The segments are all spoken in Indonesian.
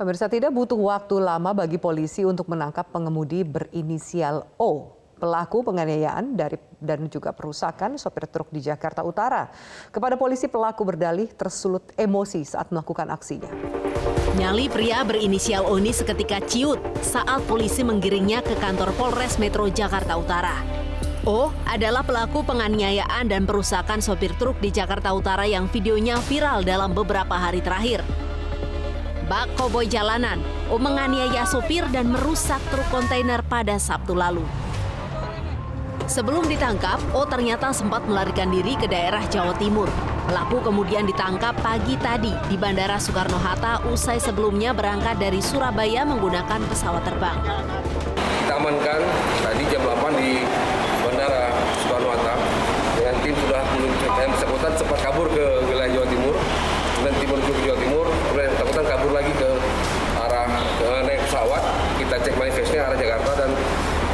Pemirsa tidak butuh waktu lama bagi polisi untuk menangkap pengemudi berinisial O. Pelaku penganiayaan dari dan juga perusakan sopir truk di Jakarta Utara. Kepada polisi pelaku berdalih tersulut emosi saat melakukan aksinya. Nyali pria berinisial O ini seketika ciut saat polisi menggiringnya ke kantor Polres Metro Jakarta Utara. O adalah pelaku penganiayaan dan perusakan sopir truk di Jakarta Utara yang videonya viral dalam beberapa hari terakhir bak koboi jalanan. Menganiaya sopir dan merusak truk kontainer pada Sabtu lalu. Sebelum ditangkap, O ternyata sempat melarikan diri ke daerah Jawa Timur. Pelaku kemudian ditangkap pagi tadi di Bandara Soekarno-Hatta usai sebelumnya berangkat dari Surabaya menggunakan pesawat terbang. Kita amankan tadi jam 8 di Bandara Soekarno-Hatta dengan tim sudah yang bersangkutan sempat kabur ke wilayah Jawa Timur dan timur ke Jawa Timur kabur lagi ke arah ke naik pesawat. Kita cek manifestnya arah Jakarta dan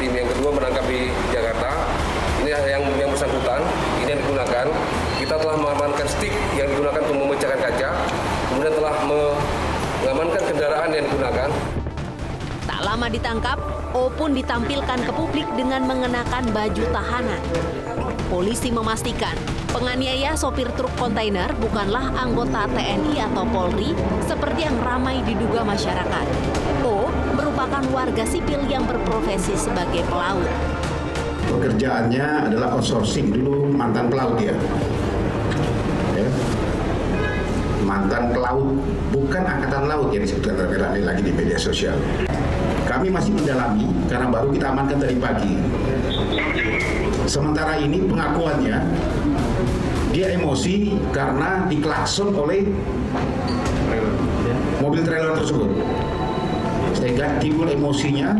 tim yang kedua menangkap di Jakarta. Ini yang yang bersangkutan ini yang digunakan. Kita telah mengamankan stick yang digunakan untuk memecahkan kaca. Kemudian telah mengamankan kendaraan yang digunakan. Tak lama ditangkap, O pun ditampilkan ke publik dengan mengenakan baju tahanan. Polisi memastikan penganiaya sopir truk kontainer bukanlah anggota TNI atau Polri seperti yang ramai diduga masyarakat. O merupakan warga sipil yang berprofesi sebagai pelaut. Pekerjaannya adalah outsourcing dulu mantan pelaut ya. ya. Mantan pelaut, bukan angkatan laut yang disebutkan rame-rame lagi di media sosial. Kami masih mendalami karena baru kita amankan tadi pagi. Sementara ini pengakuannya dia emosi karena diklakson oleh mobil trailer tersebut. Sehingga timbul emosinya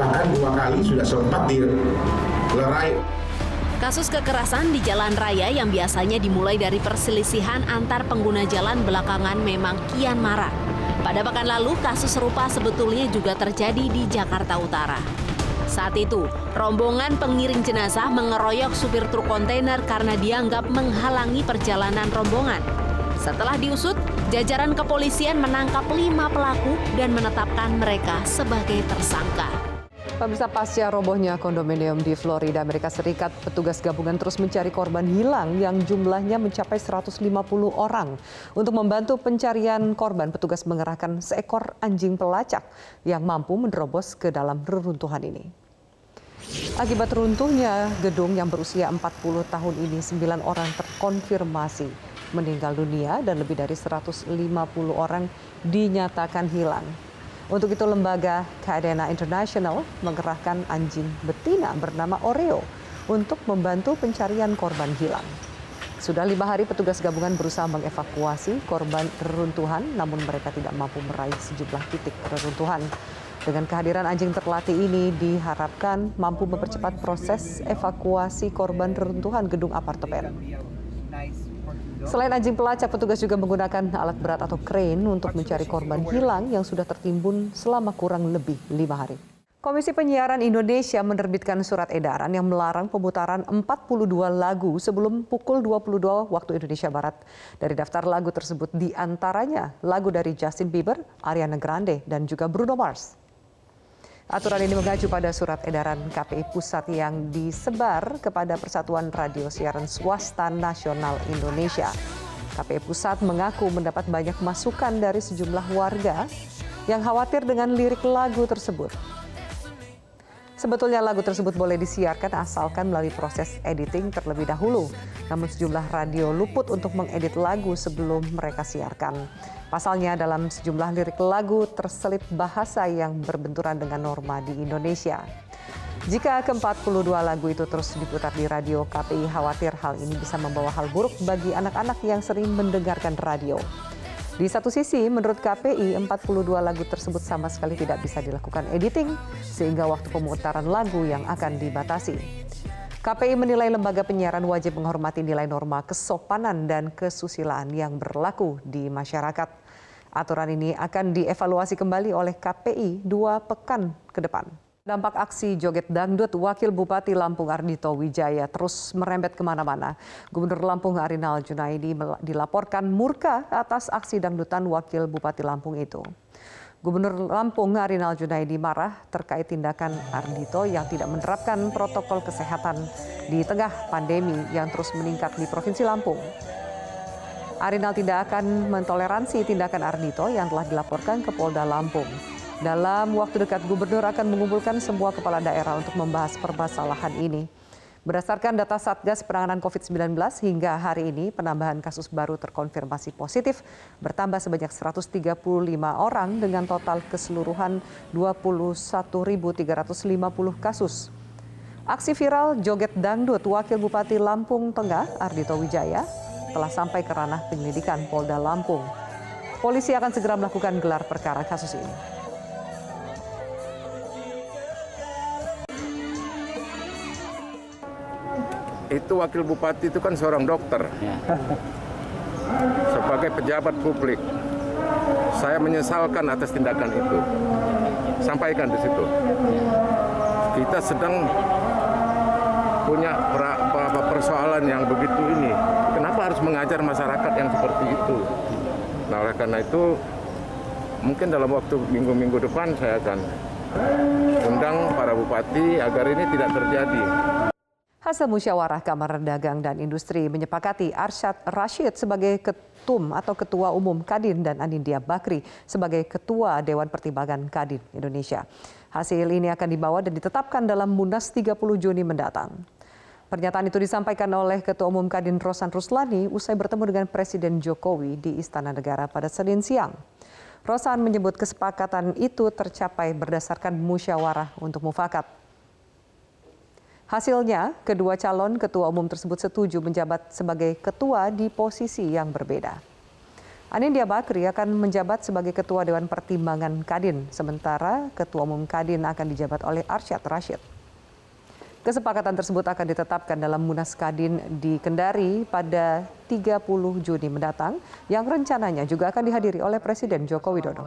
bahkan dua kali sudah sempat dilerai Kasus kekerasan di jalan raya yang biasanya dimulai dari perselisihan antar pengguna jalan belakangan memang kian marak. Pada pekan lalu, kasus serupa sebetulnya juga terjadi di Jakarta Utara. Saat itu, rombongan pengiring jenazah mengeroyok supir truk kontainer karena dianggap menghalangi perjalanan rombongan. Setelah diusut, jajaran kepolisian menangkap lima pelaku dan menetapkan mereka sebagai tersangka. Pemirsa pasca robohnya kondominium di Florida, Amerika Serikat, petugas gabungan terus mencari korban hilang yang jumlahnya mencapai 150 orang. Untuk membantu pencarian korban, petugas mengerahkan seekor anjing pelacak yang mampu menerobos ke dalam reruntuhan ini. Akibat runtuhnya gedung yang berusia 40 tahun ini, 9 orang terkonfirmasi meninggal dunia dan lebih dari 150 orang dinyatakan hilang. Untuk itu lembaga Cadena International mengerahkan anjing betina bernama Oreo untuk membantu pencarian korban hilang. Sudah lima hari petugas gabungan berusaha mengevakuasi korban reruntuhan, namun mereka tidak mampu meraih sejumlah titik reruntuhan. Dengan kehadiran anjing terlatih ini diharapkan mampu mempercepat proses evakuasi korban reruntuhan gedung apartemen. Selain anjing pelacak, petugas juga menggunakan alat berat atau crane untuk mencari korban hilang yang sudah tertimbun selama kurang lebih lima hari. Komisi Penyiaran Indonesia menerbitkan surat edaran yang melarang pemutaran 42 lagu sebelum pukul 22 waktu Indonesia Barat. Dari daftar lagu tersebut di antaranya lagu dari Justin Bieber, Ariana Grande, dan juga Bruno Mars. Aturan ini mengacu pada surat edaran KPI Pusat yang disebar kepada Persatuan Radio Siaran Swasta Nasional Indonesia. KPI Pusat mengaku mendapat banyak masukan dari sejumlah warga yang khawatir dengan lirik lagu tersebut. Sebetulnya lagu tersebut boleh disiarkan asalkan melalui proses editing terlebih dahulu. Namun sejumlah radio luput untuk mengedit lagu sebelum mereka siarkan. Pasalnya dalam sejumlah lirik lagu terselip bahasa yang berbenturan dengan norma di Indonesia. Jika ke-42 lagu itu terus diputar di radio, KPI khawatir hal ini bisa membawa hal buruk bagi anak-anak yang sering mendengarkan radio. Di satu sisi, menurut KPI, 42 lagu tersebut sama sekali tidak bisa dilakukan editing, sehingga waktu pemutaran lagu yang akan dibatasi. KPI menilai lembaga penyiaran wajib menghormati nilai norma kesopanan dan kesusilaan yang berlaku di masyarakat. Aturan ini akan dievaluasi kembali oleh KPI dua pekan ke depan. Dampak aksi joget dangdut Wakil Bupati Lampung Ardito Wijaya terus merembet ke mana-mana. Gubernur Lampung Arinal Junaidi dilaporkan murka atas aksi dangdutan Wakil Bupati Lampung itu. Gubernur Lampung Arinal Junaidi marah terkait tindakan Ardito yang tidak menerapkan protokol kesehatan di tengah pandemi yang terus meningkat di Provinsi Lampung. Arinal tidak akan mentoleransi tindakan Ardito yang telah dilaporkan ke Polda Lampung. Dalam waktu dekat, gubernur akan mengumpulkan semua kepala daerah untuk membahas permasalahan ini. Berdasarkan data Satgas Penanganan COVID-19 hingga hari ini, penambahan kasus baru terkonfirmasi positif bertambah sebanyak 135 orang dengan total keseluruhan 21.350 kasus. Aksi viral joget dangdut Wakil Bupati Lampung Tengah, Ardito Wijaya, telah sampai ke ranah penyelidikan Polda Lampung. Polisi akan segera melakukan gelar perkara kasus ini. Itu wakil bupati itu kan seorang dokter. Ya. Sebagai pejabat publik, saya menyesalkan atas tindakan itu. Sampaikan di situ. Kita sedang punya persoalan yang begitu ini. Kenapa harus mengajar masyarakat yang seperti itu? Nah, oleh karena itu, mungkin dalam waktu minggu-minggu depan saya akan undang para bupati agar ini tidak terjadi. Hasil musyawarah Kamar Dagang dan Industri menyepakati Arsyad Rashid sebagai ketum atau ketua umum Kadin dan Anindya Bakri sebagai ketua Dewan Pertimbangan Kadin Indonesia. Hasil ini akan dibawa dan ditetapkan dalam Munas 30 Juni mendatang. Pernyataan itu disampaikan oleh Ketua Umum Kadin Rosan Ruslani usai bertemu dengan Presiden Jokowi di Istana Negara pada Senin siang. Rosan menyebut kesepakatan itu tercapai berdasarkan musyawarah untuk mufakat Hasilnya, kedua calon ketua umum tersebut setuju menjabat sebagai ketua di posisi yang berbeda. Anindya Bakri akan menjabat sebagai ketua Dewan Pertimbangan Kadin, sementara ketua umum Kadin akan dijabat oleh Arsyad Rashid. Kesepakatan tersebut akan ditetapkan dalam Munas Kadin di Kendari pada 30 Juni mendatang yang rencananya juga akan dihadiri oleh Presiden Joko Widodo.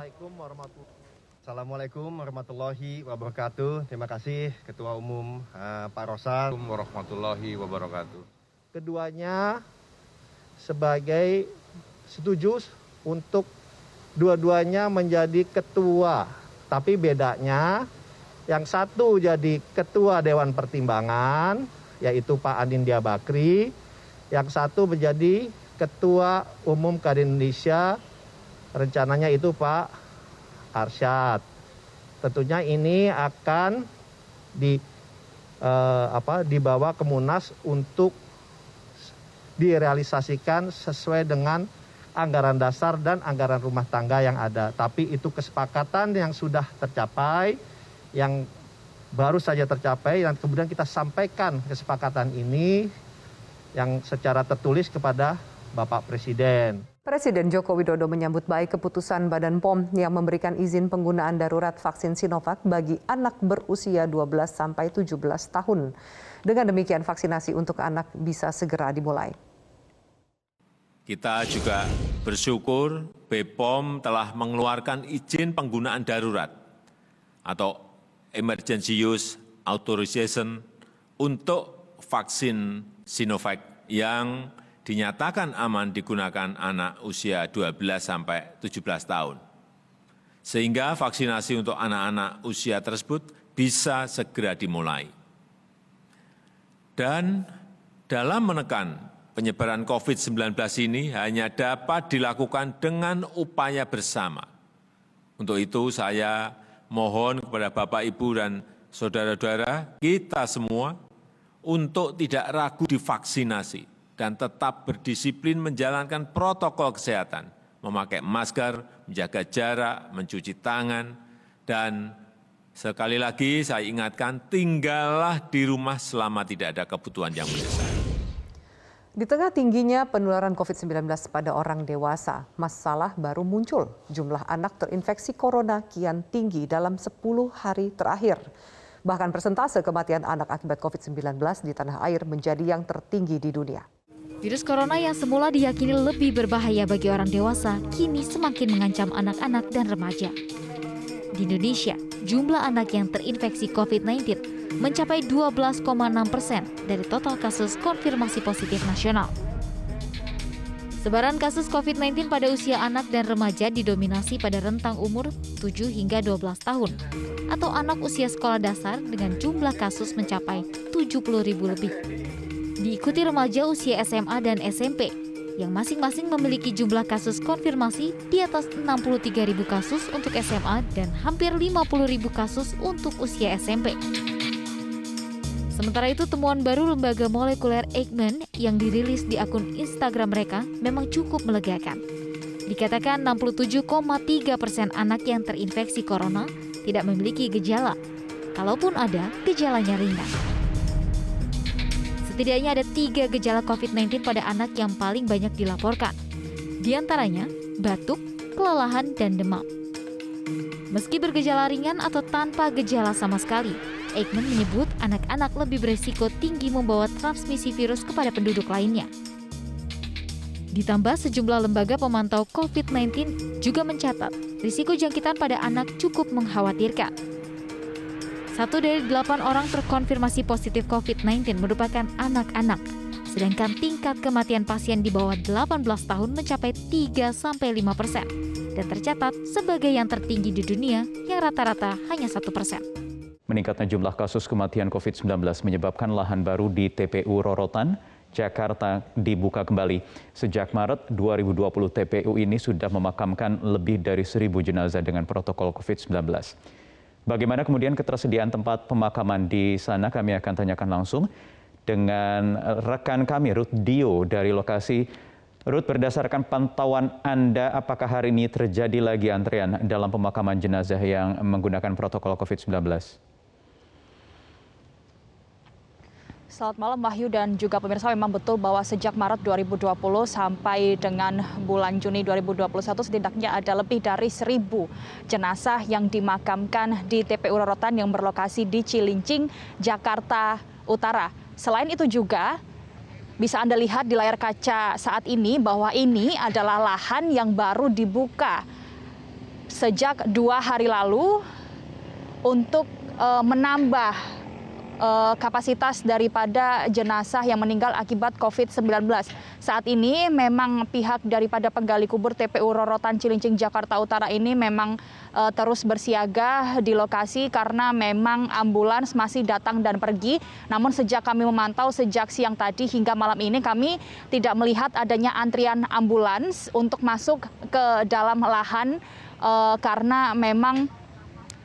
Assalamualaikum warahmatullahi wabarakatuh. Terima kasih Ketua Umum uh, Pak Rosan. warahmatullahi wabarakatuh. Keduanya sebagai setuju untuk dua-duanya menjadi ketua. Tapi bedanya yang satu jadi ketua Dewan Pertimbangan yaitu Pak Anindya Bakri, yang satu menjadi ketua umum Kadin Indonesia rencananya itu Pak Arsyad. Tentunya ini akan di eh, apa dibawa ke Munas untuk direalisasikan sesuai dengan anggaran dasar dan anggaran rumah tangga yang ada. Tapi itu kesepakatan yang sudah tercapai, yang baru saja tercapai, dan kemudian kita sampaikan kesepakatan ini yang secara tertulis kepada Bapak Presiden. Presiden Joko Widodo menyambut baik keputusan Badan POM yang memberikan izin penggunaan darurat vaksin Sinovac bagi anak berusia 12 sampai 17 tahun. Dengan demikian vaksinasi untuk anak bisa segera dimulai. Kita juga bersyukur BPOM telah mengeluarkan izin penggunaan darurat atau emergency use authorization untuk vaksin Sinovac yang dinyatakan aman digunakan anak usia 12 sampai 17 tahun. Sehingga vaksinasi untuk anak-anak usia tersebut bisa segera dimulai. Dan dalam menekan penyebaran COVID-19 ini hanya dapat dilakukan dengan upaya bersama. Untuk itu saya mohon kepada Bapak, Ibu, dan saudara-saudara kita semua untuk tidak ragu divaksinasi dan tetap berdisiplin menjalankan protokol kesehatan, memakai masker, menjaga jarak, mencuci tangan, dan sekali lagi saya ingatkan, tinggallah di rumah selama tidak ada kebutuhan yang mendesak. Di tengah tingginya penularan COVID-19 pada orang dewasa, masalah baru muncul. Jumlah anak terinfeksi corona kian tinggi dalam 10 hari terakhir. Bahkan persentase kematian anak akibat COVID-19 di tanah air menjadi yang tertinggi di dunia. Virus corona yang semula diyakini lebih berbahaya bagi orang dewasa, kini semakin mengancam anak-anak dan remaja. Di Indonesia, jumlah anak yang terinfeksi COVID-19 mencapai 12,6 persen dari total kasus konfirmasi positif nasional. Sebaran kasus COVID-19 pada usia anak dan remaja didominasi pada rentang umur 7 hingga 12 tahun atau anak usia sekolah dasar dengan jumlah kasus mencapai 70 ribu lebih. Diikuti remaja usia SMA dan SMP yang masing-masing memiliki jumlah kasus konfirmasi di atas 63 ribu kasus untuk SMA dan hampir 50 ribu kasus untuk usia SMP. Sementara itu, temuan baru lembaga molekuler Eijkman yang dirilis di akun Instagram mereka memang cukup melegakan. Dikatakan 67,3 persen anak yang terinfeksi corona tidak memiliki gejala. Kalaupun ada, gejalanya ringan. Setidaknya ada tiga gejala COVID-19 pada anak yang paling banyak dilaporkan. Di antaranya, batuk, kelelahan, dan demam. Meski bergejala ringan atau tanpa gejala sama sekali, Eijkman menyebut anak-anak lebih beresiko tinggi membawa transmisi virus kepada penduduk lainnya. Ditambah sejumlah lembaga pemantau COVID-19 juga mencatat risiko jangkitan pada anak cukup mengkhawatirkan. Satu dari delapan orang terkonfirmasi positif COVID-19 merupakan anak-anak, sedangkan tingkat kematian pasien di bawah 18 tahun mencapai 3-5 persen dan tercatat sebagai yang tertinggi di dunia yang rata-rata hanya satu persen. Meningkatnya jumlah kasus kematian COVID-19 menyebabkan lahan baru di TPU Rorotan, Jakarta dibuka kembali. Sejak Maret 2020, TPU ini sudah memakamkan lebih dari seribu jenazah dengan protokol COVID-19. Bagaimana kemudian ketersediaan tempat pemakaman di sana kami akan tanyakan langsung dengan rekan kami Ruth Dio dari lokasi. Ruth, berdasarkan pantauan Anda, apakah hari ini terjadi lagi antrean dalam pemakaman jenazah yang menggunakan protokol COVID-19? Selamat malam Wahyu dan juga pemirsa memang betul bahwa sejak Maret 2020 sampai dengan bulan Juni 2021 setidaknya ada lebih dari seribu jenazah yang dimakamkan di TPU Rorotan yang berlokasi di Cilincing, Jakarta Utara. Selain itu juga bisa Anda lihat di layar kaca saat ini bahwa ini adalah lahan yang baru dibuka sejak dua hari lalu untuk uh, menambah uh, kapasitas daripada jenazah yang meninggal akibat COVID-19. Saat ini memang pihak daripada penggali kubur TPU Rorotan Cilincing Jakarta Utara ini memang uh, terus bersiaga di lokasi karena memang ambulans masih datang dan pergi. Namun sejak kami memantau sejak siang tadi hingga malam ini kami tidak melihat adanya antrian ambulans untuk masuk ke dalam lahan uh, karena memang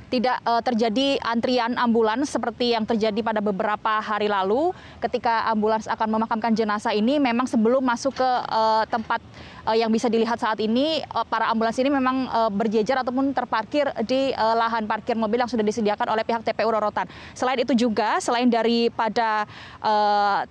tidak uh, terjadi antrian ambulans seperti yang terjadi pada beberapa hari lalu ketika ambulans akan memakamkan jenazah ini memang sebelum masuk ke uh, tempat uh, yang bisa dilihat saat ini para ambulans ini memang berjejer ataupun terparkir di lahan parkir mobil yang sudah disediakan oleh pihak TPU Rorotan. Selain itu juga selain daripada uh,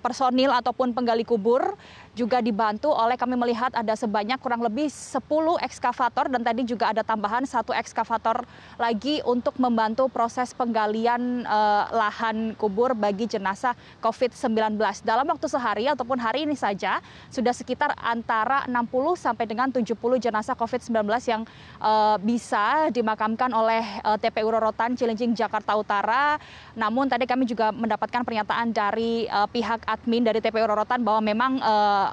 personil ataupun penggali kubur juga dibantu oleh kami melihat ada sebanyak kurang lebih 10 ekskavator dan tadi juga ada tambahan satu ekskavator lagi untuk membantu proses penggalian uh, lahan kubur bagi jenazah COVID-19. Dalam waktu sehari ataupun hari ini saja sudah sekitar antara 60 sampai dengan 70 jenazah COVID-19 yang uh, bisa dimakamkan oleh uh, TPU Rorotan Cilincing Jakarta Utara. Namun tadi kami juga mendapatkan pernyataan dari pihak admin dari TPU Rorotan bahwa memang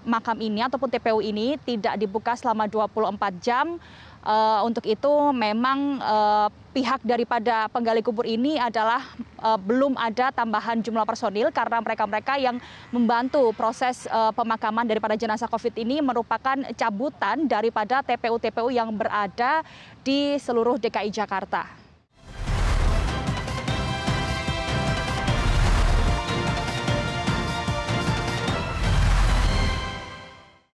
makam ini ataupun TPU ini tidak dibuka selama 24 jam. Uh, untuk itu memang uh, pihak daripada penggali kubur ini adalah uh, belum ada tambahan jumlah personil karena mereka-mereka yang membantu proses pemakaman daripada jenazah COVID ini merupakan cabutan daripada TPU-TPU yang berada di seluruh DKI Jakarta.